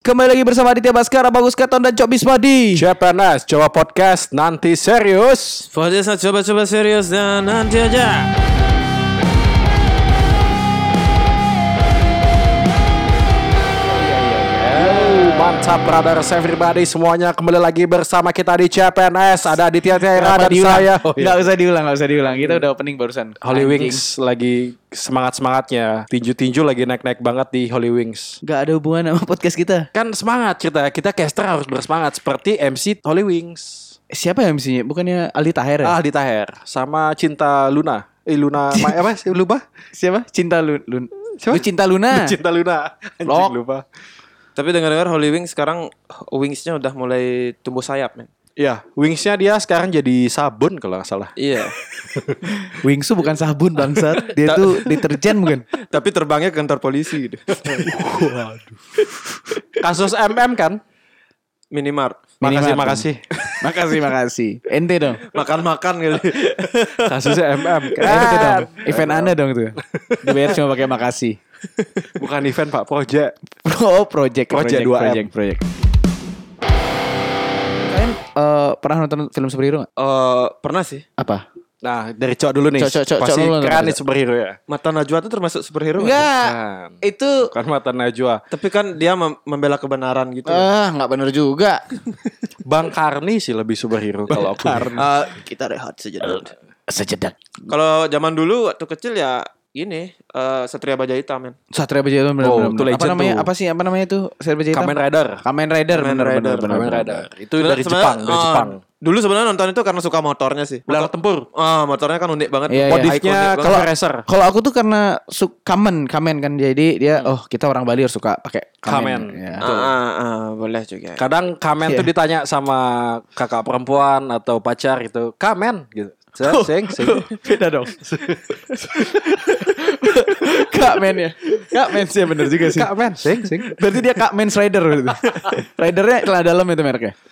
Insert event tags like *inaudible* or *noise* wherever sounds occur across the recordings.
Kembali lagi bersama Aditya Baskara, Bagus Katon dan Cok Bismadi. CPNS Jawa Podcast nanti serius. Podcast coba-coba serius dan nanti aja. Mantap brothers everybody semuanya kembali lagi bersama kita di CPNS ada Aditya Tiara dan saya Oh, iya. Nggak usah diulang, nggak usah diulang. Kita udah opening barusan. Holy Anjing. Wings lagi semangat semangatnya tinju-tinju lagi naik-naik banget di Holy Wings Nggak ada hubungan sama podcast kita. kan semangat kita kita caster harus bersemangat seperti MC Holy Wings Siapa yang MC-nya? Bukannya Aldi Taher ya? ah di Taher sama Cinta Luna eh Luna *laughs* Ma- apa sih lupa Siapa? Cinta Lun. Lun. Siapa? Lu Cinta Luna. Cinta Luna Lok. *laughs* anjing lupa Tapi dengar-dengar Holy Wings sekarang wingsnya udah mulai tumbuh sayap, men. Iya, wingsnya dia sekarang jadi sabun kalau nggak salah. Iya. *laughs* Wingsu bukan sabun bangsat. Dia tuh deterjen bukan? *laughs* Tapi terbangnya ke kantor polisi gitu. Kasus MM kan? Minimart. Makasih, Minimart. makasih. *laughs* makasih, makasih. Ente dong. Makan-makan kali. Kasusnya MM kan? Ente dong. Event Anda dong tuh. Dibayar cuma pakai makasih. Bukan event Pak, project. Oh, project, Project 2M. project, project. Kalian eh, pernah nonton film superhero nggak? Eh, pernah sih. Apa? Nah, dari cowok dulu nih. Cok, cok, cok, Pasti dulu, keren nih superhero ya. Mata Najwa itu termasuk superhero? Enggak. Bukan. Itu Bukan mata Najwa. Tapi kan dia mem- membela kebenaran gitu. ah nggak bener juga. *laughs* Bang Karni sih lebih superhero kalau aku. Eh, kita rehat sejenak. Sejedak. Kalau zaman dulu waktu kecil ya ini eh, Satria Baja Hitam, men. Satria Baja Hitam bener, Oh, bener, itu bener. Apa namanya? tuh. Apa sih? Apa namanya itu? Satria Baja Hitam? Kamen Rider. Kamen Rider. Kamen bener, Rider, bener, bener, Kamen bener. Rider. Itu Sebenarnya- dari Jepang, dari eh, Jepang. Dulu sebenarnya nonton itu karena suka motornya sih. Motor- tempur. Ah, motornya kan unik banget. Iya, iya. Modifnya kalau racer. Kalau aku tuh karena su kamen, kamen kan jadi dia oh kita orang Bali harus suka pakai Kamen. kamen. Ya. Ah, ah, ah, boleh juga. Kadang Kamen tuh Iya. ditanya sama kakak perempuan atau pacar gitu. Kamen gitu. Oh. Sing, sing. Beda dong. *laughs* Kak men ya. Kak men sih bener juga sih. Kamen, sing, sing. Berarti dia Kak Men's Rider berarti. Ridernya celana dalam itu mereknya. *laughs*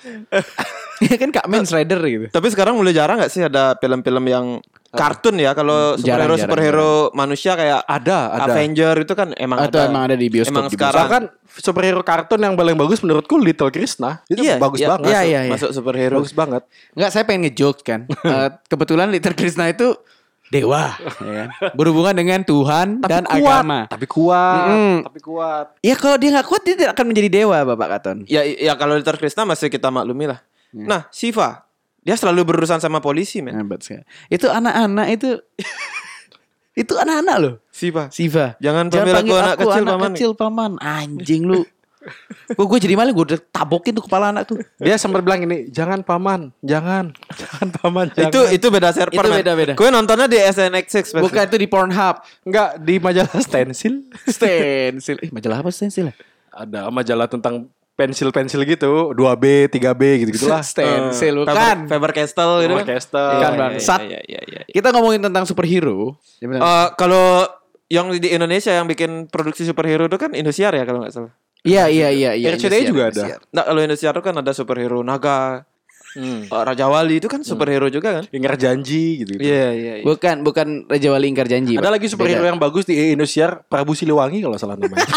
Iya kan Kak Men's Rider gitu. Tapi sekarang mulai jarang gak sih ada film-film yang kartun ya kalau Hmm, Jarang, superhero jarang, superhero manusia kayak Ada, ada. Avenger itu kan emang Atau ada. emang ada di bioskop Emang juga. sekarang Bahkan superhero kartun yang paling bagus menurutku Little Krishna. Itu Iya, bagus iya, banget. Iya, iya, iya. masuk superhero. Bagus banget. Enggak, saya pengen ngejokes kan. *laughs* Eh, kebetulan Liter Krishna itu dewa, ya kan? Berhubungan dengan Tuhan dan kuat. agama. Tapi kuat, Mm-mm. tapi kuat. Ya kalau dia nggak kuat dia tidak akan menjadi dewa, Bapak Katon. Ya ya kalau Liter Krishna masih kita maklumi lah. Nah, Siva dia selalu berurusan sama polisi, men. Hebat sekali. Itu anak-anak itu *laughs* itu anak-anak loh. Siva. Siva. Jangan panggil aku anak kecil, Paman. kecil, Paman. Anjing lu. Gue gue jadi malah gue udah tabokin tuh kepala anak tuh. Dia sempat bilang ini, jangan paman, jangan, *laughs* jangan paman. Jangan. Itu itu beda server, Itu beda-beda. Gue nontonnya di SNX6. pasti. Bukan itu di Pornhub. enggak di majalah *laughs* stensil. Stensil. Eh, majalah apa stensil? Ada majalah tentang pensil-pensil gitu, 2B, 3B gitu-gitulah. *laughs* Stensil Eh, bukan. Faber, Faber Castell gitu Faber kan. Castell. Bukan, Iya, Bang. iya, Sat. iya, iya, iya. Kita ngomongin tentang superhero. Ya. Eh, kalau yang di Indonesia yang bikin produksi superhero itu kan Indosiar ya kalau nggak salah. Iya iya iya iya. RCTI Indosiar, juga ada. Nah kalau Indosiar itu kan ada superhero naga, Hmm. Raja Wali itu kan superhero juga kan? Ingkar janji gitu. Iya iya. iya. Bukan bukan Raja Wali Ingkar Janji. Ada Pak. lagi superhero Beda. yang bagus di Indosiar, Prabu Siliwangi kalau salah namanya. *laughs*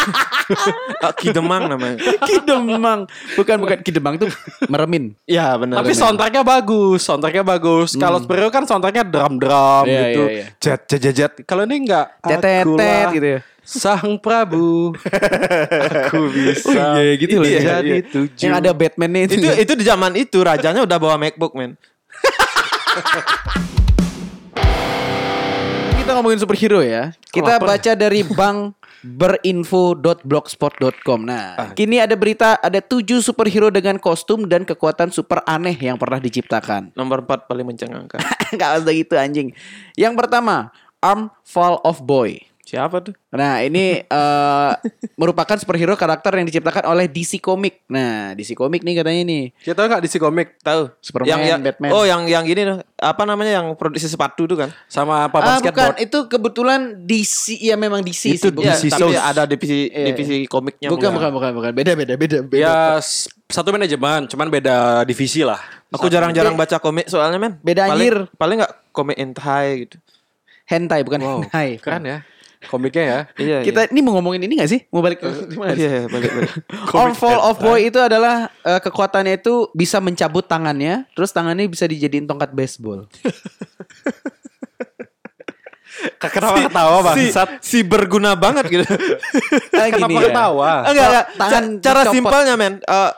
Ah, Ki Demang namanya. Kidemang. Bukan bukan Kidemang tuh meremin. Iya benar. Tapi soundtracknya bagus, soundtracknya bagus. Kalau superhero kan soundtracknya drum-drum Iya, gitu, iya, iya. jet jet jet jet. Kalau ini enggak, Akulah gitu ya. Sang Prabu, aku bisa. Oh, iya, gitu loh. Jadi Iya, iya. tujuh. Yang ada Batman-nya itu. itu itu di zaman itu rajanya udah bawa MacBook men. *laughs* Kita ngomongin superhero ya. Kita Lapar. baca dari bank berinfo.blogspot.com. Nah, kini ada berita ada tujuh superhero dengan kostum dan kekuatan super aneh yang pernah diciptakan. Nomor 4 paling mencengangkan. *laughs* Enggak usah gitu anjing. Yang pertama, Arm Fall of Boy. Siapa tuh? Nah, ini *laughs* eh, merupakan superhero karakter yang diciptakan oleh DC Comic. Nah, DC Comic nih katanya nih. Kita tahu nggak DC komik Tahu? Superman, yang, yang, Batman. Oh, yang yang gini tuh. Apa namanya yang produksi sepatu tuh kan? sama Ah, papan bukan, skateboard. itu kebetulan DC ya memang DC Itu sih, bukan. Ya, DC tapi Source. ada divisi Iya. divisi komiknya. Bukan, bukan, bukan, bukan. Beda, beda, beda, beda. Ya satu manajemen, cuman beda divisi lah. Aku jarang-jarang baca komik soalnya men. Beda anjir. Paling nggak komik hentai gitu. hentai bukan Wow, hentai. keren ya. Komiknya ya. *laughs* Iya. Kita ini mau ngomongin ini gak sih? Mau balik ke iya. Iya, balik balik. *laughs* On Fall of Boy itu adalah eh, kekuatannya itu bisa mencabut tangannya, terus tangannya bisa dijadiin tongkat baseball. *laughs* Kenapa ketawa bangsat? Si, si berguna banget gitu. Ah, Kenapa ya. ketawa? Enggak, enggak. Tangan Ca- cara dicopot. simpelnya men. Eh,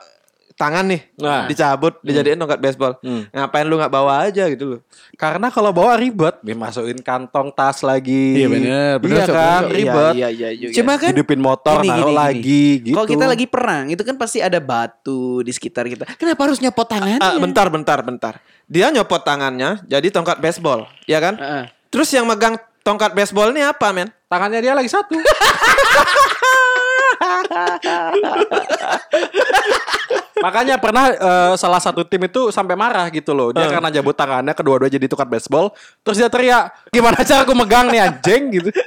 tangan nih Nah. dicabut dijadiin tongkat baseball. Hmm. Ngapain lu nggak bawa aja gitu loh. Karena kalau bawa ribet, dimasukin kantong tas lagi. Iya bener, bener, Iya kan, bener, Sob. ribet. Iya, iya, iya. Cuma kan Hidupin motor, Gini, naruh gini, gini. lagi gitu. Kalau kita lagi perang, itu kan pasti ada batu di sekitar kita. Kenapa harus nyopot tangannya? Ah, bentar, bentar, bentar. Dia nyopot tangannya jadi tongkat baseball, ya kan? Heeh. Terus yang megang tongkat baseball ini apa, men? Tangannya dia lagi satu. *laughs* Makanya pernah eh, salah satu tim itu sampai marah gitu loh. Dia karena jabut tangannya kedua-dua jadi tukar baseball. Terus dia teriak, gimana cara aku megang nih anjing gitu. *laughs*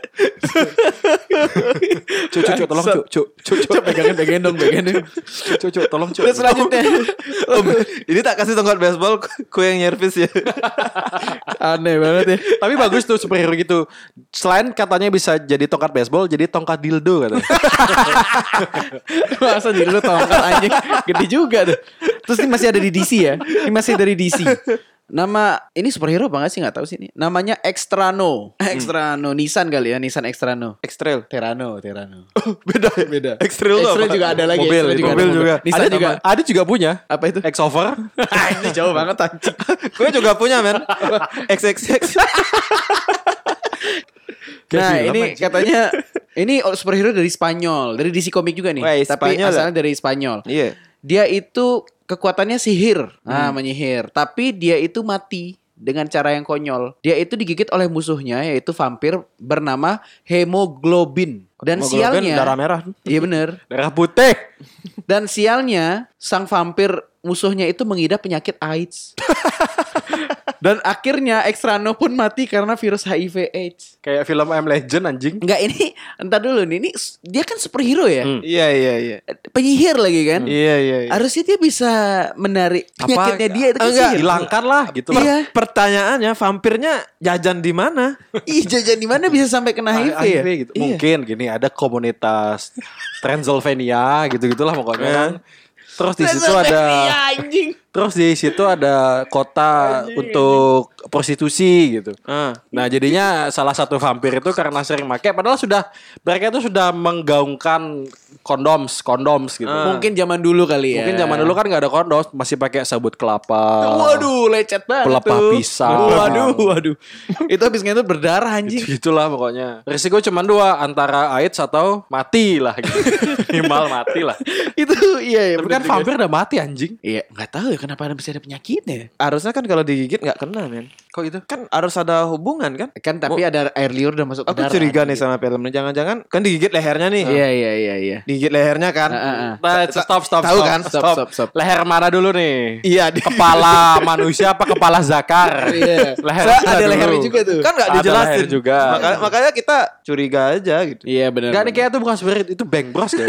Cuk, cuk, cuk, tolong cuk, cuk, cuk, cuk, pegangin, pegangin dong, pegangin. cuk, cuk, tolong cuk. Terus selanjutnya Om, ini tak kasih tongkat baseball, ku yang nyervis ya. *laughs* aneh banget ya. Tapi bagus tuh superhero gitu. Selain katanya bisa jadi tongkat baseball, jadi tongkat dildo katanya. *laughs* Masa lu tongkat anjing Gede juga tuh Terus ini masih ada di DC ya Ini masih dari DC Nama Ini superhero apa gak sih Gak tahu sih ini Namanya Extrano Extrano Nissan kali ya Nissan Extrano Extrail. Terano Terano Beda ya? *laughs* Beda Extrail apa? juga ada lagi Mobil, Extra itu. ada Mobil juga. Nissan ada juga Ada juga punya. Apa itu Exover. *laughs* Ini jauh banget anjing *laughs* Gue juga punya, men. XXX. Nah ini katanya Ini superhero dari Spanyol Dari DC Comic juga nih Wah, Tapi Spanyol ya? asalnya dari Spanyol Iya. Dia itu kekuatannya sihir. Nah, menyihir. Tapi dia itu mati dengan cara yang konyol. Dia itu digigit oleh musuhnya yaitu vampir bernama hemoglobin. Dan Hemoglobin sialnya darah merah. Iya bener. Darah putih. Dan sialnya sang vampir musuhnya itu mengidap penyakit AIDS. *laughs* Dan akhirnya Extrano pun mati karena virus HIV AIDS. Kayak film I'm Legend anjing. Enggak ini entar dulu nih. Ini dia kan superhero ya. Hmm. Iya, iya, iya. Penyihir lagi kan. Iya, iya, iya. Harusnya dia bisa menarik penyakitnya dia itu kan enggak, sihir. Hilangkan lah gitu. Iya. Pertanyaannya, vampirnya jajan di mana? *laughs* Ih jajan di mana bisa sampai kena HIV, ya? gitu. Iya. Mungkin gini ada komunitas Transylvania gitu-gitulah pokoknya kan. Terus di situ ada anjing. Terus di situ ada kota untuk prostitusi gitu. Ah. Nah jadinya salah satu vampir itu karena sering pakai padahal sudah mereka itu sudah menggaungkan kondoms kondoms gitu. Ah. Mungkin zaman dulu kali ya. Mungkin zaman dulu kan nggak ada kondom masih pakai sabut kelapa. Waduh, lecet banget Pelepah tuh. pisang. Waduh, waduh. itu habis itu berdarah anjing. Gitulah pokoknya. Risiko cuma dua antara AIDS atau mati lah gitu. *laughs* Minimal mati lah. itu iya ya. Tapi kan vampir udah mati anjing. Iya, nggak tahu ya kenapa ada bisa ada penyakitnya. Harusnya kan kalau digigit nggak kena, men. Kok itu? Kan harus ada hubungan kan? Kan tapi ada air liur udah masuk ke Aku darah. curiga nih sama film ini. Jangan-jangan kan digigit lehernya nih. Iya, iya, iya, iya. Digigit lehernya kan. Ah, ah. Nah, stop stop Tahu stop, kan? Stop, stop, stop. Leher mana dulu nih? Iya, di- Kepala manusia apa kepala zakar? *laughs* Iya. Leher ada dulu. lehernya juga tuh. kan nggak Ada dijelasin leher juga. Makanya, makanya kita curiga aja gitu. Iya benar. Enggak nih kayak itu bukan spirit, itu Bang Bros kayak.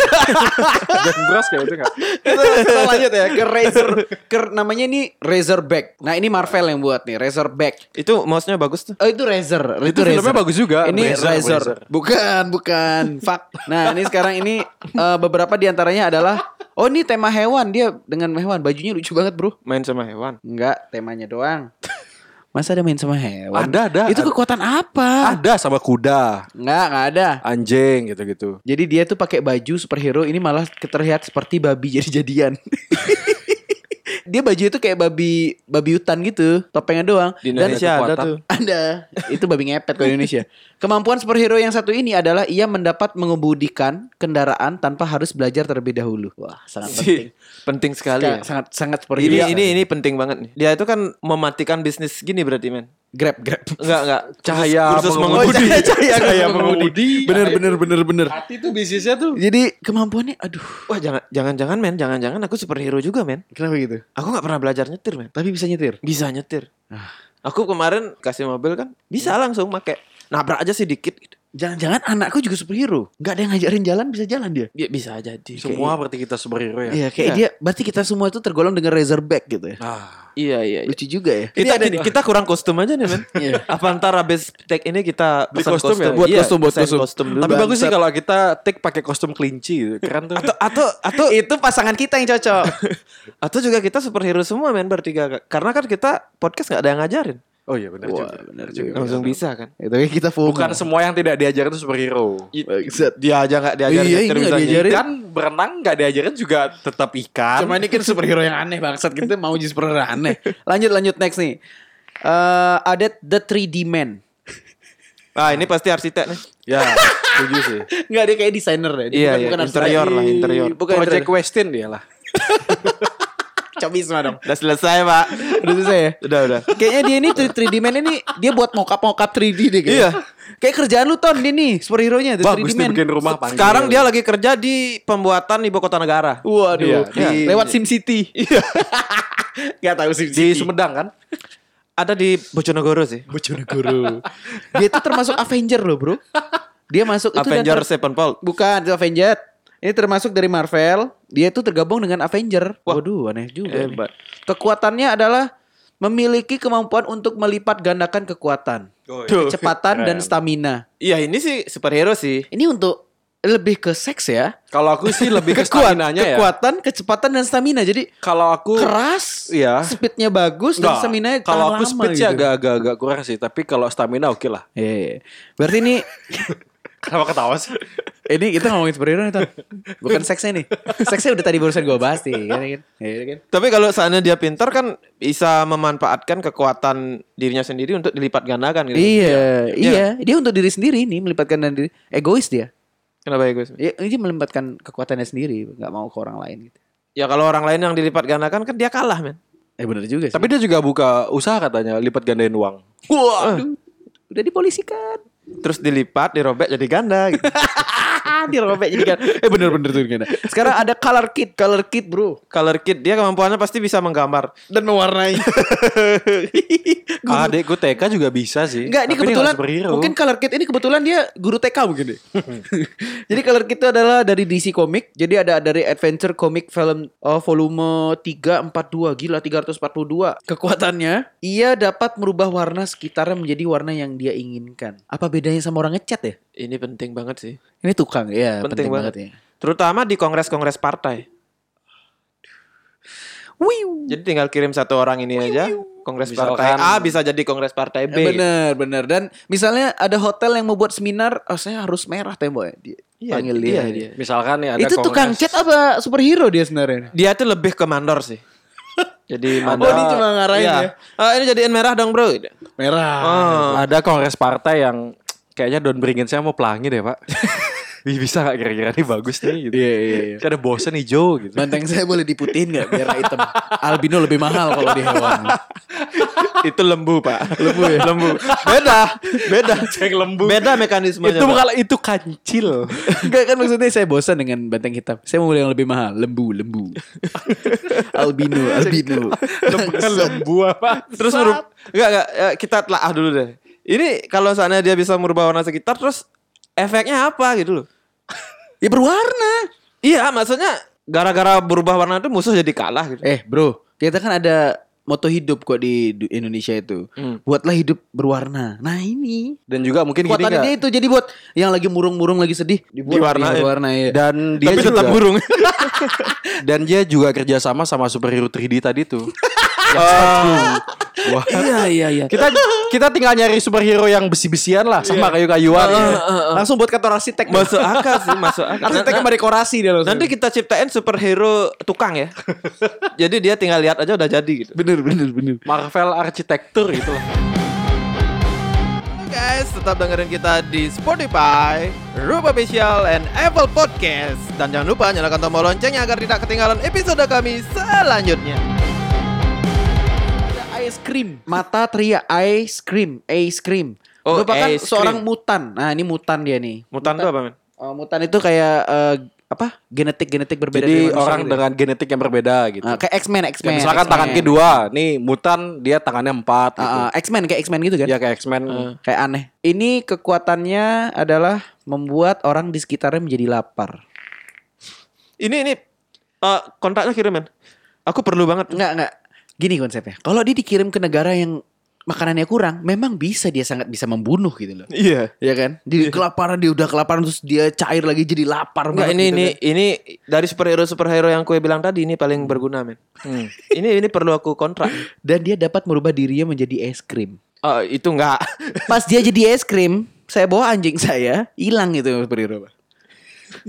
*laughs* bang Bros kayak itu enggak? kita, kita lanjut ya ke Razor ke namanya ini Razorback. Nah, ini Marvel yang buat nih, Razorback. Itu mouse-nya bagus tuh. Oh, itu Razor. Itu filmnya bagus juga. Ini Razor, Razor. Razor. Bukan, bukan. *laughs* Fuck. Nah, ini sekarang ini eh, beberapa di antaranya adalah Oh ini tema hewan dia dengan hewan bajunya lucu banget bro. Main sama hewan. Enggak temanya doang. *laughs* Masa ada main sama hewan? Ada, ada, Itu ada. kekuatan apa? Ada sama kuda, Enggak, enggak ada. anjing gitu-gitu. Jadi dia tuh pakai baju superhero ini malah terlihat seperti babi jadi jadian. *laughs* dia baju itu kayak babi babi hutan gitu, topengnya doang. Di Dan Indonesia ada tuh. *laughs* ada. Itu babi ngepet kalau di Indonesia. Kemampuan superhero yang satu ini adalah ia mendapat mengemudikan kendaraan tanpa harus belajar terlebih dahulu. Wah, sangat penting. Penting sekali ya. Sangat sangat superhero. Ini ini ini penting banget nih. Dia itu kan mematikan bisnis gini berarti men. grab grab. Enggak enggak. Cahaya kursus mengemudi. mengemudi. Oh, *laughs* cahaya, cahaya Cahaya mengemudi. Bener bener bener bener. Hati tuh bisnisnya tuh. Jadi kemampuannya aduh. Wah jangan jangan jangan men, jangan jangan aku superhero juga men. Kenapa gitu? Aku nggak pernah belajar nyetir men. Tapi bisa nyetir. Bisa nyetir. Aku kemarin kasih mobil kan bisa langsung make nabrak aja sih dikit. gitu. Jangan-jangan anakku juga superhero. Nggak ada yang ngajarin jalan bisa jalan dia. Ya, bisa jadi. Semua berarti kita superhero ya. Iya, kayak Iya. dia berarti kita semua itu tergolong dengan Razorback gitu ya. Ah, Iya, iya. iya. Lucu juga ya. Kita kita kurang kostum aja nih, men. *laughs* Iya. Apa ntar habis take ini kita Beli pesan kostum ya? Buat Iya, kostum, buat kostum. dulu. Tapi bagus sih kalau kita take pakai kostum kelinci gitu. Keren tuh. atau atau atau *laughs* itu pasangan kita yang cocok. atau juga kita superhero semua men bertiga karena kan kita podcast nggak ada yang ngajarin Oh iya benar Wah, juga. benar juga. langsung bisa kan Itu kan kita FOMO. Bukan semua yang tidak diajarin itu superhero. Dia aja nggak diajarin Iya, nyetir ini nggak bisa diajarin. Kan berenang nggak diajarin juga tetap ikan. Cuma ini kan superhero yang aneh bangsat kita mau jadi superhero aneh. Lanjut lanjut next nih. Eh ada The 3D Man. ah ini pasti arsitek nih ya, setuju sih. Enggak dia kayak desainer deh. Dia Iya, bukan, iya, bukan interior arsitek. lah, interior. Bukan Project interior. Westin dia lah. *laughs* Cobisma dong. udah selesai pak Udah selesai ya? udah udah Kayaknya dia ini 3D Man ini dia buat mocap-mocap 3D deh kayaknya. Iya. Kayak kerjaan lu Ton dia nih superhero-nya The 3D Bagus nih Man. bikin rumah panggil. sekarang dia lagi kerja di pembuatan ibu kota negara Waduh, Iya, di- *laughs* di- lewat Sim City. Iya. Gak tahu Sim di City. Sumedang kan? ada di Bojonegoro sih Bojonegoro. dia itu termasuk Avenger loh, Bro. Dia masuk itu dan Avenger Sevenfold Bukan, itu Avenger. Ini termasuk dari Marvel. Dia itu tergabung dengan Avenger. Waduh, aneh juga. nih. hebat Kekuatannya adalah memiliki kemampuan untuk melipat gandakan kekuatan, Tuh. kecepatan dan stamina. iya ini sih superhero sih Ini untuk lebih ke seks ya. Kalau aku sih lebih ke stamina-nya ya. kekuatan, kecepatan dan stamina. Jadi Kalau aku keras, Iya. speednya bagus dan Enggak, stamina kalau aku speed gitu. agak-agak agak kurang sih, tapi kalau stamina oke lah. Iya, iya. Berarti ini *laughs* Kenapa ketawa sih? ini kita ngomongin superhero nih, Ton. Bukan seksnya nih. Seksnya udah tadi barusan gue bahas nih, kan, kan? Iya, kan? Tapi kalau seandainya dia pintar kan bisa memanfaatkan kekuatan dirinya sendiri untuk dilipat gandakan gitu. Iya, iya, Dia untuk diri sendiri nih melipatkan dan diri. Egois dia. Kenapa ya guys? Ya, ini dia melipatkan kekuatannya sendiri, nggak mau ke orang lain gitu. Ya kalau orang lain yang dilipat gandakan kan dia kalah men. Eh bener juga sih. Tapi dia juga buka usaha katanya lipat gandain uang. waduh, udah dipolisikan. Terus dilipat, dirobek jadi ganda gitu. *laughs* Dirobek jadi kan. Eh bener-bener tuh kan. Sekarang ada color kit, color kit bro. Color kit dia kemampuannya pasti bisa menggambar. Dan mewarnai. *laughs* Adik gue TK juga bisa sih. Enggak, ini kebetulan mungkin color kit ini kebetulan dia guru TK mungkin deh. *laughs* Jadi color kit itu adalah dari DC Comic. Jadi ada dari Adventure Comic Film uh, volume 342. Gila 342. Kekuatannya ia dapat merubah warna sekitarnya menjadi warna yang dia inginkan. Apa bedanya sama orang ngecat ya? Ini penting banget sih. Ini tukang ya, Penting penting, banget. banget. ya. Terutama di kongres-kongres partai. Wiu. Jadi tinggal kirim satu orang ini aja. Kongres Misalkan- partai A bisa jadi kongres partai B. Ya, bener bener dan misalnya ada hotel yang mau buat seminar, oh saya harus merah tembok ya. Dia, Iya, panggil iya, dia. dia. Misalkan nih ada Itu tukang kongres- cat apa superhero dia sebenarnya? Dia tuh lebih ke mandor sih. *laughs* Jadi Oh mandor. dia cuma ngarahin Iya. ya. Ah, ini jadiin merah dong bro. Merah. Oh. Ada kongres partai yang kayaknya Don Beringin saya mau pelangi deh pak. *laughs* Bisa gak kira-kira ini bagus nih gitu. Iya iya iya. Ada bosen hijau gitu. Banteng saya boleh diputihin nggak biar hitam? Albino lebih mahal kalau di hewan. *laughs* itu lembu pak. Lembu ya? lembu. Beda, beda. Cek lembu. Beda mekanismenya. Itu bukan itu kancil. Enggak kan maksudnya saya bosan dengan banteng hitam. Saya mau yang lebih mahal, lembu, lembu. *laughs* albino, albino. Bukan lembu apa? Terus merub- enggak enggak ya, kita telah dulu deh. Ini kalau sana dia bisa merubah warna sekitar terus efeknya apa gitu loh. *laughs* Ya berwarna. Iya, maksudnya gara-gara berubah warna itu musuh jadi kalah gitu. Eh bro, kita kan ada moto hidup kok di Indonesia itu. Hmm. Buatlah hidup berwarna. Nah ini. Dan juga mungkin gini Kekuatan nggak? dia itu jadi buat yang lagi murung-murung lagi sedih dibuat Diwarnain. dia berwarna ya. Dan dia Tapi juga tetap burung. *laughs* *laughs* dan dia juga kerjasama sama superhero 3D tadi tuh. Wah. iya iya iya. Kita kita tinggal nyari superhero yang besi-besian lah sama kayu-kayuan. ya. Langsung buat kantor arsitek. masuk akal sih, masuk akal. Arsitek sama dekorasi dia langsung. Nanti kita ciptain superhero tukang ya. *laughs* jadi dia tinggal lihat aja udah jadi gitu. bener bener bener. Marvel arsitektur gitu loh. Guys, tetap dengerin kita di Spotify, Rupa Official, and Apple Podcast. Dan jangan lupa nyalakan tombol loncengnya agar tidak ketinggalan episode kami selanjutnya. Ice cream. Mata teriak ice cream, ice cream. Oh, Merupakan ice seorang cream. mutan. Nah, ini mutan dia nih. Mutan itu apa, men? Uh, mutan itu kayak uh, apa genetik-genetik berbeda Jadi orang gitu ya. dengan genetik yang berbeda gitu. Ah, kayak X-Men, X-Men. misalkan X-Men. tangan kedua, nih mutan dia tangannya empat gitu. Ah, ah, X-Men kayak X-Men gitu kan? Ya kayak X-Men. Kayak aneh. Ini kekuatannya adalah membuat orang di sekitarnya menjadi lapar. Ini ini eh, kontaknya kirim men. Aku perlu banget. Enggak, enggak. Gini konsepnya. Kalau dia dikirim ke negara yang makanannya kurang, memang bisa dia sangat bisa membunuh gitu loh. Iya. Ya kan? Di kelaparan dia udah kelaparan terus dia cair lagi jadi lapar Enggak banget ini gitu ini kan. ini dari superhero superhero yang kue bilang tadi ini paling berguna men. Hmm. ini ini perlu aku kontrak. dan dia dapat merubah dirinya menjadi es krim. Oh, itu enggak. Pas dia jadi es krim, saya bawa anjing saya, hilang itu superhero.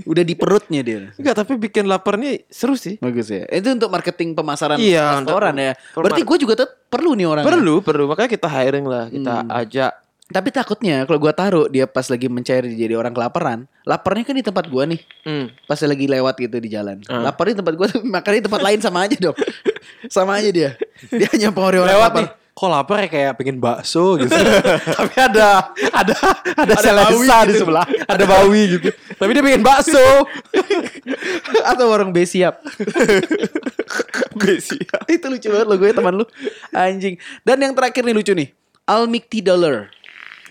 Udah di perutnya dia. Enggak, tapi bikin lapar nih seru sih. Bagus ya. Itu untuk marketing pemasaran Iya, restoran ya. Berarti gue juga tetap perlu nih orang. Perlu, perlu. Makanya kita hiring lah, kita ajak. Tapi takutnya kalau gua taruh dia pas lagi mencair jadi orang kelaparan, laparnya kan di tempat gua nih. Hmm. Pas lagi lewat gitu di jalan. Ah. Lapar di tempat gua *laughs* tapi makan di tempat lain sama aja dong. *laughs* sama aja dia. Dia hanya Lewat lapar. nih. Kok lapar ya kayak pengen bakso gitu. *laughs* Tapi ada ada ada, Ada selesa di gitu. sebelah. Ada bawi gitu. Tapi dia pengen bakso. *laughs* Atau warung besiap. *laughs* Besiap. Itu lucu banget lo gue teman lu. Anjing. Dan yang terakhir nih lucu nih. Almicti Dollar.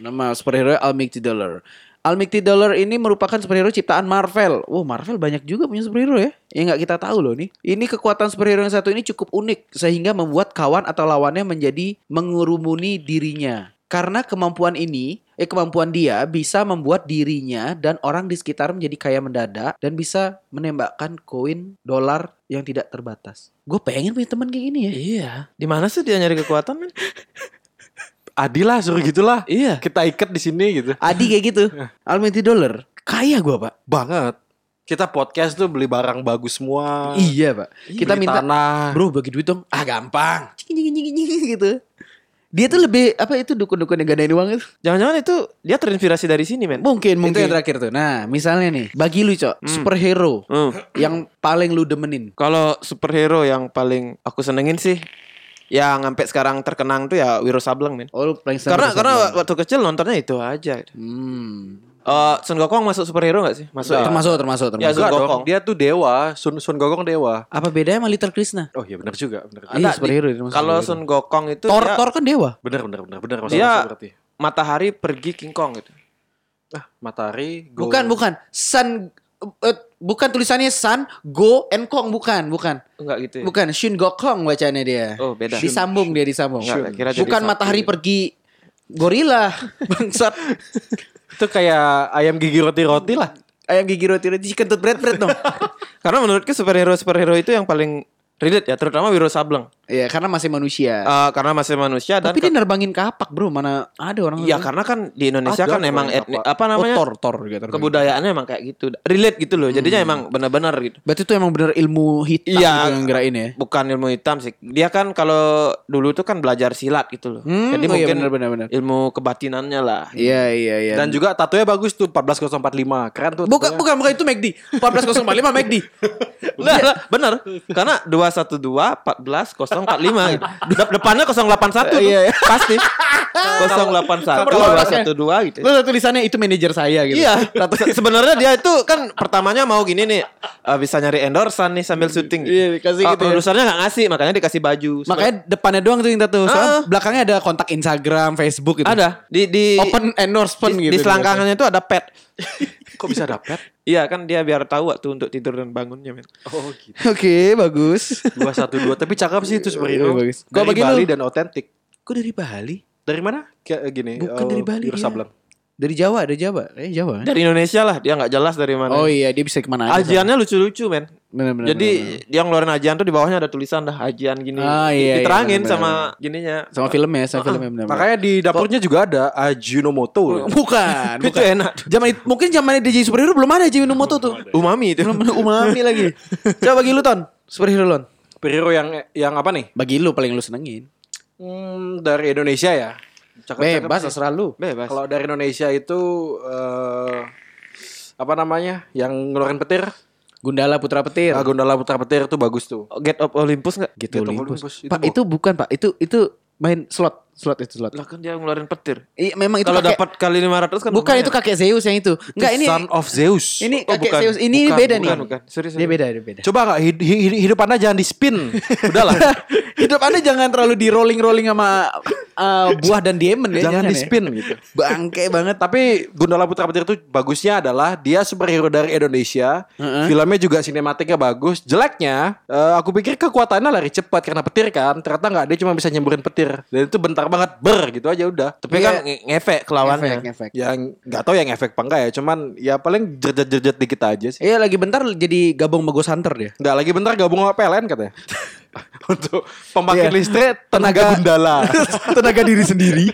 Nama superhero Almicti Dollar. Almicti Dollar ini merupakan superhero ciptaan Marvel. Wow, Marvel banyak juga punya superhero ya. Yang nggak kita tahu loh nih. Ini kekuatan superhero yang satu ini cukup unik sehingga membuat kawan atau lawannya menjadi mengurumuni dirinya. Karena kemampuan ini, eh kemampuan dia bisa membuat dirinya dan orang di sekitar menjadi kaya mendadak dan bisa menembakkan koin dolar yang tidak terbatas. Gue pengen punya teman kayak gini ya. Iya. Di mana sih dia nyari kekuatan *laughs* Adil lah suruh gitulah. Iya. Kita ikat di sini gitu. Adi kayak gitu. *laughs* Almighty Dollar. Kaya gua pak. Banget. Kita podcast tuh beli barang bagus semua. Iya pak. Kita Beli minta. tanah. Bro bagi duit dong. Ah gampang. Gitu. Dia tuh lebih apa itu dukun-dukun yang gadain uang itu? Jangan-jangan itu dia terinspirasi dari sini men? Mungkin, mungkin. Itu yang terakhir tuh. Nah, misalnya nih, bagi lu, Cok, superhero Hmm. yang paling lu demenin. Kalau superhero yang paling aku senengin sih yang sampai sekarang terkenang tuh ya Wiro Sableng men. Oh, paling Karena Wiro karena waktu kecil nontonnya itu aja. hmm. Eh Sun Gokong masuk superhero gak sih? Masuk ya? termasuk, termasuk, Ya, termasuk. Sun Enggak dong. Gokong. Dia tuh dewa. Sun Sun Gokong dewa. Apa bedanya sama Little Krishna? Oh iya benar juga. Benar. Iya, superhero Kalau. Sun Gokong itu Thor, dia Thor kan dewa. Benar benar benar benar. Dia- berarti. matahari pergi King Kong gitu. Ah, matahari. go- Bukan, bukan. Sun eh, bukan tulisannya Sun, Go, and Kong bukan, bukan. Enggak gitu ya? Bukan Shun Gokong bacanya dia. Oh, beda. Disambung dia disambung. Enggak, kira bukan matahari gitu. pergi gorila. *laughs* Bangsat. Itu kayak ayam gigi roti-roti lah. Ayam gigi roti roti kentut bread bread dong. *laughs* Karena menurutku superhero superhero itu yang paling relate ya, terutama Wiro Sableng. Iya, karena masih manusia. Eh, karena masih manusia dan Tapi dia nerbangin kapak, Bro. Mana ada orang Iya karena kan di Indonesia Ada kan emang etni, apa. apa namanya Oh, tor, tor gitu. kebudayaannya emang kayak gitu relate gitu loh jadinya emang benar-benar gitu Berarti itu emang bener ilmu hitam Iya. gitu yang gerain ya. bukan ilmu hitam sih dia kan kalau dulu tuh kan belajar silat gitu loh Hmm, jadi oh iya, mungkin benar, benar, benar. ilmu kebatinannya lah Iya, iya, iya. Dan juga tatonya bagus tuh 14045. Keren tuh. bukan bukan bukan itu McD. 14045 McD. Nah, bener karena 212 14 045 gitu. De- depannya 081 tuh. Iya, iya. pasti *laughs* 081 212 gitu Lu tulisannya itu manajer saya gitu. Iya, Se- *laughs* sebenarnya dia itu kan pertamanya mau gini nih, eh, bisa nyari endorsan nih sambil syuting. Iya, dikasih Eh, gitu ya. Produsernya nggak ngasih, makanya dikasih baju. Makanya depannya doang tuh yang. Soalnya Ah. belakangnya ada kontak Instagram, Facebook gitu. ada di di Open endorsement di, gitu. di selangkangannya itu ada pet. *laughs* Kok bisa dapet? *laughs* Iya kan dia biar tahu waktu untuk tidur dan bangunnya, men. Oh gitu. Oke, bagus. 212 tapi cakep sih itu superhero. Iya, bagus. Kok Dari bagi Bali lu? dan otentik. Kok dari Bali? Dari mana? Kayak gini. Bukan eh, dari Bali dia. Sableng. Dari Jawa, dari Jawa. Eh Jawa. kan? Dari Indonesia lah, dia nggak jelas dari mana. Oh iya, dia bisa ke mana aja. Ajiannya lucu-lucu, men. Bener, bener, Jadi bener, dia ngeluarin ajian tuh di bawahnya ada tulisan dah ajian gini. Ah, iya, iya, Diterangin bener, sama gininya. bener. sama filmnya, sama filmnya bener. Makanya di dapurnya juga ada Ajinomoto. *laughs* bukan, Itu bukan. enak. Zaman itu, mungkin zaman jadi superhero belum ada Jimmy Moto tuh. *laughs* Umami itu. Belum ada umami lagi. *laughs* Coba bagi lu Ton, superhero Lon. Superhero yang yang apa nih? Bagi lu paling lu senengin. Hmm, dari Indonesia ya. Cakep-cakep Bebas terserah lu. Bebas. Kalau dari Indonesia itu eh apa namanya? Yang ngeluarin petir? Gundala Putra Petir. Ah, Gondala Putra Petir itu bagus tuh. Get of Olympus nggak? gitu Get Olympus. Olympus. Pak itu bukan Pak, itu itu main slot Slot itu slot. Lah kan dia ngeluarin petir. Iya, memang itu Kalau kakek- dapat kali 500 kan Bukan itu kakek Zeus yang itu. Enggak ini Son of Zeus. ini Oh, kakek bukan. Zeus. Ini Bukan, beda bukan, nih. bukan. Serius, Dia beda, dia beda. Coba nggak hid- hid- hidup anda jangan di spin. *laughs* Udahlah. Hidup Anda jangan terlalu di rolling-rolling sama uh, buah dan diamond ya. jangan di ya. spin gitu. Bangke banget. Tapi Gundala Putra Petir itu bagusnya adalah dia superhero dari Indonesia. Heeh. Filmnya juga sinematiknya bagus. Jeleknya, eh, aku pikir kekuatannya lari cepat karena petir kan. Ternyata nggak, dia cuma bisa nyemburin petir. Dan itu bentar banget, ber gitu aja udah. Tapi Iya. kan nge- ngefek ke lawannya. Efek, efek. Yang nggak tahu yang efek apa enggak ya. Cuman ya paling jerjet-jerjet dikit aja sih. Iya lagi bentar jadi gabung sama Ghost Hunter dia. Nggak lagi bentar gabung sama PLN katanya. *laughs* Untuk pembangkit Iya. listrik tenaga Tenaga- Gundala. *laughs* Tenaga diri sendiri.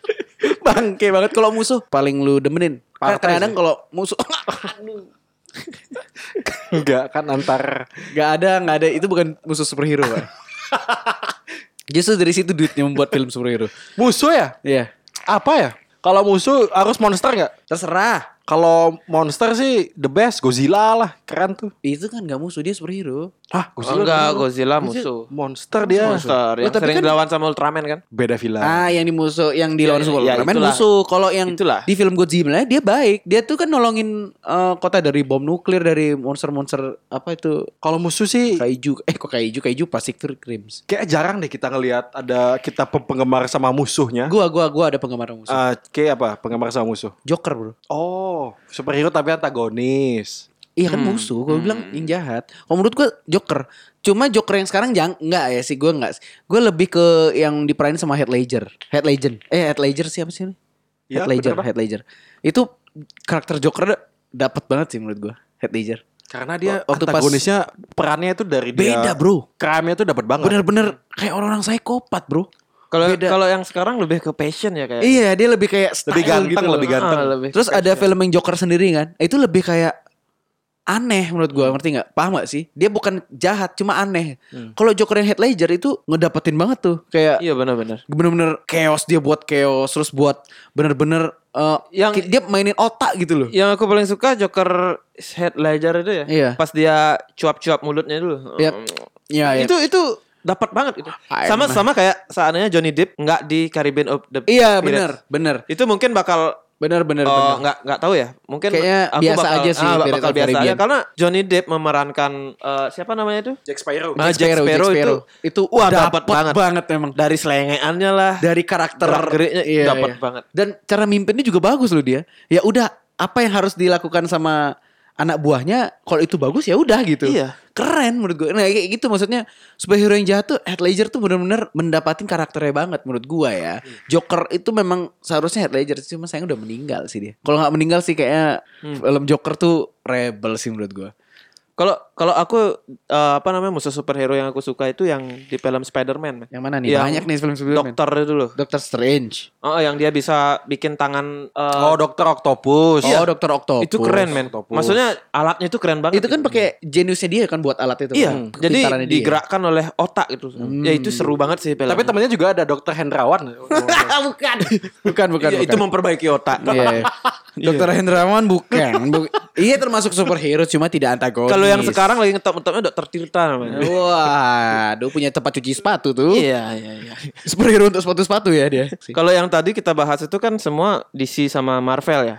*laughs* Bangke banget kalau musuh paling lu demenin. Partai Kadang-kadang kalau musuh Enggak kan antar Gak ada, gak ada. Itu bukan musuh superhero, Pak. Justru dari situ duitnya membuat film superhero. musuh ya? Iya. Apa ya? Kalau musuh harus monster nggak? Terserah. Kalau monster sih the best Godzilla lah, keren tuh. Itu kan gak musuh dia superhero. Ah, Oh, enggak, Godzilla musuh. monster dia. Monster yang Oh, tapi sering kan- dilawan sama Ultraman kan? Beda film. Ah, yang di musuh, yang di Ya, lawan ya, Super ya, Ultraman itulah. musuh. Kalau yang Itulah. di film Godzilla dia baik. Dia tuh kan nolongin eh, kota dari bom nuklir dari monster-monster apa itu Kalau musuh sih kaiju. Eh kok kaiju? Kaiju Pacific Rims. kayak jarang deh kita ngelihat ada kita pe- penggemar sama musuhnya. Gua gua gua ada penggemar musuh. Ah, kayak apa? Penggemar sama musuh. Joker, Bro. Oh, superhero tapi antagonis. Iya kan musuh, gue bilang yang jahat. Kalau menurut gue Joker. Cuma Joker yang sekarang jangan enggak ya sih gue enggak. Gue lebih ke yang diperanin sama Heath Ledger. Heath Legend. Eh Heath Ledger siapa sih? ini? Ya, Heath Ledger, bener. Heath Ledger. Itu karakter Joker da- dapat banget sih menurut gue. Heath Ledger. Karena dia Waktu pas- antagonisnya perannya itu dari dia. Beda, Bro. Crime-nya tuh dapat banget. Bener-bener kayak orang-orang psikopat, Bro. Kalau kalau yang sekarang lebih ke passion ya kayak. Iya, dia lebih kayak Lebih style ganteng, gitu loh. lebih ganteng. Ah, lebih Terus ada passion. film yang Joker sendiri kan. Itu lebih kayak aneh menurut gua ngerti nggak? Paham gak sih? Dia bukan jahat, cuma aneh. Kalau Joker yang Heath Ledger itu ngedapetin banget tuh, kayak Iya benar-benar. bener-bener chaos dia buat chaos, terus buat bener-bener eh, Yang- dia mainin otak gitu loh. Yang aku paling suka Joker Heath Ledger itu ya. Iya. Pas dia cuap-cuap mulutnya dulu. Iya. Iya, iya. Itu itu dapat banget itu. Ah, Sama sama kayak seandainya Johnny Depp nggak di Caribbean of the Iya, bener, bener, Itu mungkin bakal bener, bener, Oh, bener. nggak nggak tahu ya. Mungkin Kayaknya aku biasa bakal, aja sih, Ah, bakal biasa aja karena Johnny Depp memerankan eh, siapa namanya itu? Jack Sparrow. Ah, Jack Sparrow, itu itu wah dapet dapat banget. memang. Dari selengeannya lah. Dari karakter Gerak-geriknya iya, dapat iya. banget. Dan cara mimpinnya juga bagus loh dia. Ya udah, apa yang harus dilakukan sama anak buahnya kalau itu bagus ya udah gitu. Iya. Keren menurut gue. Nah, kayak gitu maksudnya superhero yang jahat tuh Heath Ledger tuh bener-bener mendapatin karakternya banget menurut gua ya. Joker itu memang seharusnya Heath Ledger cuma sayang udah meninggal sih dia. Kalau nggak meninggal sih kayaknya film Joker tuh rebel sih menurut gua. Kalau kalau aku eh, apa namanya musuh superhero yang aku suka itu yang di film Spider-Man. man. Yang mana nih? Yang Banyak nih film sebelumnya. Dokter itu loh. Doctor Strange. Oh, yang dia bisa bikin tangan eh, Oh, Dokter Octopus. Oh, Dokter Octopus. itu keren men. Octopus. Maksudnya alatnya itu keren banget. Itu kan pakai geniusnya dia kan buat alat itu. Iya, kan? jadi dia. digerakkan oleh otak gitu. Ya itu seru banget sih film. Tapi temennya juga ada Dokter Hendrawan. *laughs* bukan. bukan, bukan, Iya, bukan. itu memperbaiki otak. *laughs* Iya. Dokter Hendrawan bukan. Bu- iya termasuk superhero cuma tidak antagonis. Kalau yang sekarang lagi ngetop-ngetopnya Dokter Tirta namanya. *laughs* Wah, aduh punya tempat cuci sepatu tuh. Iya, iya, iya. Superhero untuk sepatu-sepatu ya dia. *laughs* Kalau yang tadi kita bahas itu kan semua DC sama Marvel ya,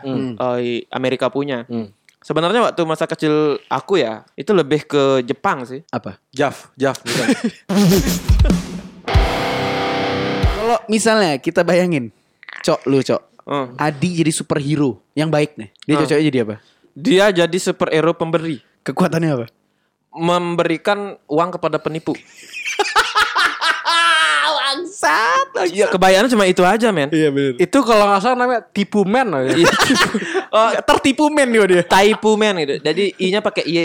Eh, Amerika punya. Sebenarnya waktu masa kecil aku ya, itu lebih ke Jepang sih. Apa? Jaf, Jaf bukan. *laughs* Kalau misalnya kita bayangin, Cok lu Cok. Oh. Adi jadi superhero yang baik nih. Dia Ah. cocoknya jadi apa? Dia jadi superhero pemberi, Kekuatannya apa? memberikan uang kepada penipu. *laughs* Bangsat. Iya, kebayangan cuma itu aja, men. Iya benar. itu kalau nggak salah namanya tipu men. *laughs* *laughs* Iya. Oh, tertipu men dia dia. Taipu men gitu. Jadi I-nya pakai Y.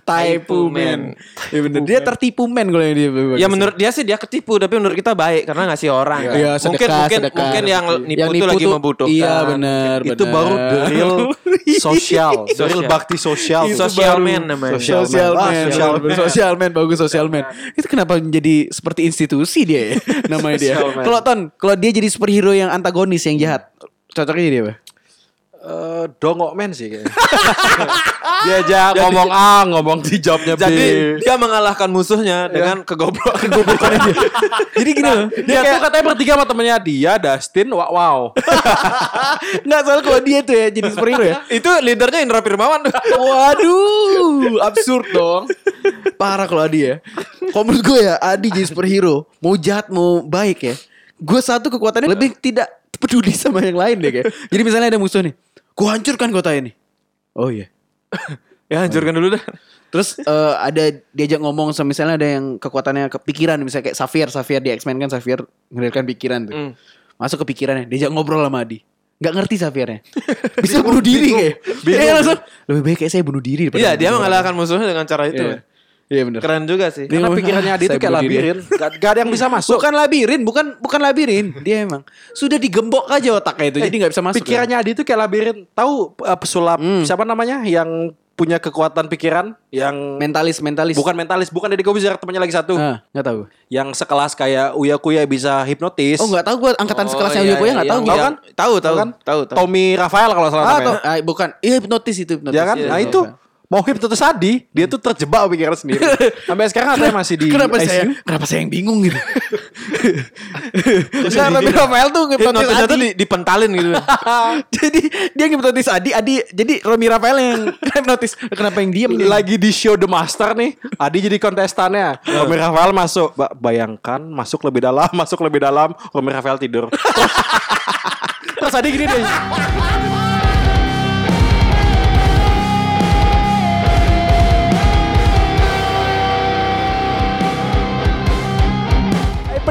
Taipu men. Iya benar. Dia tertipu men kalau yang dia. Ya menurut dia sih dia ketipu, tapi menurut kita baik karena ngasih orang. kan. Iya, mungkin sedekah, mungkin sedekah. mungkin yang nipu, Yang tuh nipu lagi tuh- membutuhkan. Iya benar. Itu baru the real *laughs* sosial, the real Sosial. bakti sosial. Sosial man namanya. Sosial. Ah, man, sosial sosial man, sosial man, bagus sosial man. Itu kenapa menjadi seperti institusi dia ya *laughs* namanya dia. Kalau Ton, kalau dia jadi superhero yang antagonis yang jahat, cocoknya jadi apa? Eh, dongok men sih kayaknya. *laughs* Diajak ngomong A, ngomong di jawabnya B. Jadi dia mengalahkan musuhnya dengan kegoblokan *laughs* kegoblokannya dia. Jadi gini loh. dia tuh katanya bertiga sama temennya dia, Dustin, wow, wow. Enggak *laughs* soal kalau dia tuh ya jadi superhero ya. Itu leadernya Indra Firmawan. Waduh, absurd dong. Parah kalau Adi ya. Kalau menurut gue ya, Adi jadi superhero, mau jahat mau baik ya. Gue satu kekuatannya lebih tidak peduli sama yang lain deh kayak. Jadi misalnya ada musuh nih, gue hancurkan kota ini. Oh iya. *laughs* ya hancurkan dulu dah. Terus eh, ada diajak ngomong sama misalnya ada yang kekuatannya kepikiran misalnya kayak Xavier, Xavier di X-Men kan Xavier ngeluarkan pikiran tuh. Hmm. Masuk ke pikirannya, diajak ngobrol sama Adi. Gak ngerti Xaviernya. *laughs* Bisa bunuh diri kayak. Iya langsung. Lebih baik kayak saya bunuh diri daripada Iya, dia bunuh orang." mengalahkan musuhnya dengan cara itu. Iya. Iya benar. Keren juga sih. Karena ngomong, pikirannya "Ah, Adi itu kayak bunuh diri." labirin. Gak, gak ada yang bisa masuk. Bukan labirin, bukan bukan labirin. Dia emang sudah digembok aja otaknya itu, jadi nggak bisa masuk. Pikirannya Adi itu kayak labirin. Tahu uh, pesulap Hmm. siapa namanya yang punya kekuatan pikiran yang mentalis, mentalis. bukan mentalis, bukan Deddy Kobuzer temannya lagi satu. Ah, nggak tahu. Yang sekelas kayak Uya Kuya bisa hipnotis. Oh nggak tahu gue angkatan Oh, sekelasnya iya, Uya Kuya nggak iya, tahu iya. gue. Tahu kan? Tahu, tahu, kan? tahu, tahu. Tommy Rafael kalau salah Ah, namanya. Ah, bukan. Iya hipnotis itu hipnotis. Ya kan? Iya, nah iya, itu mau hipnotis Adi, dia tuh terjebak pikiran sendiri. *laughs* Sampai sekarang katanya masih di kenapa saya ICU. kenapa saya yang bingung gitu? Enggak, tapi Rafael tuh tuh Adi. di, dipentalin gitu. *laughs* jadi dia hipnotis Adi, Adi jadi Romi Rafael yang *laughs* hipnotis. Kenapa yang diem lagi di show The Master nih, Adi jadi kontestannya. Romi Rafael masuk, Ba- bayangkan masuk lebih dalam, masuk lebih dalam, Romi Rafael tidur. Terus Adi gini deh.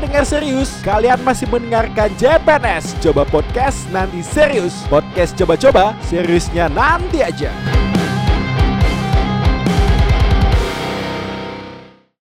Pendengar serius, kalian masih mendengarkan JPNS Coba podcast nanti serius. Podcast coba-coba, seriusnya nanti aja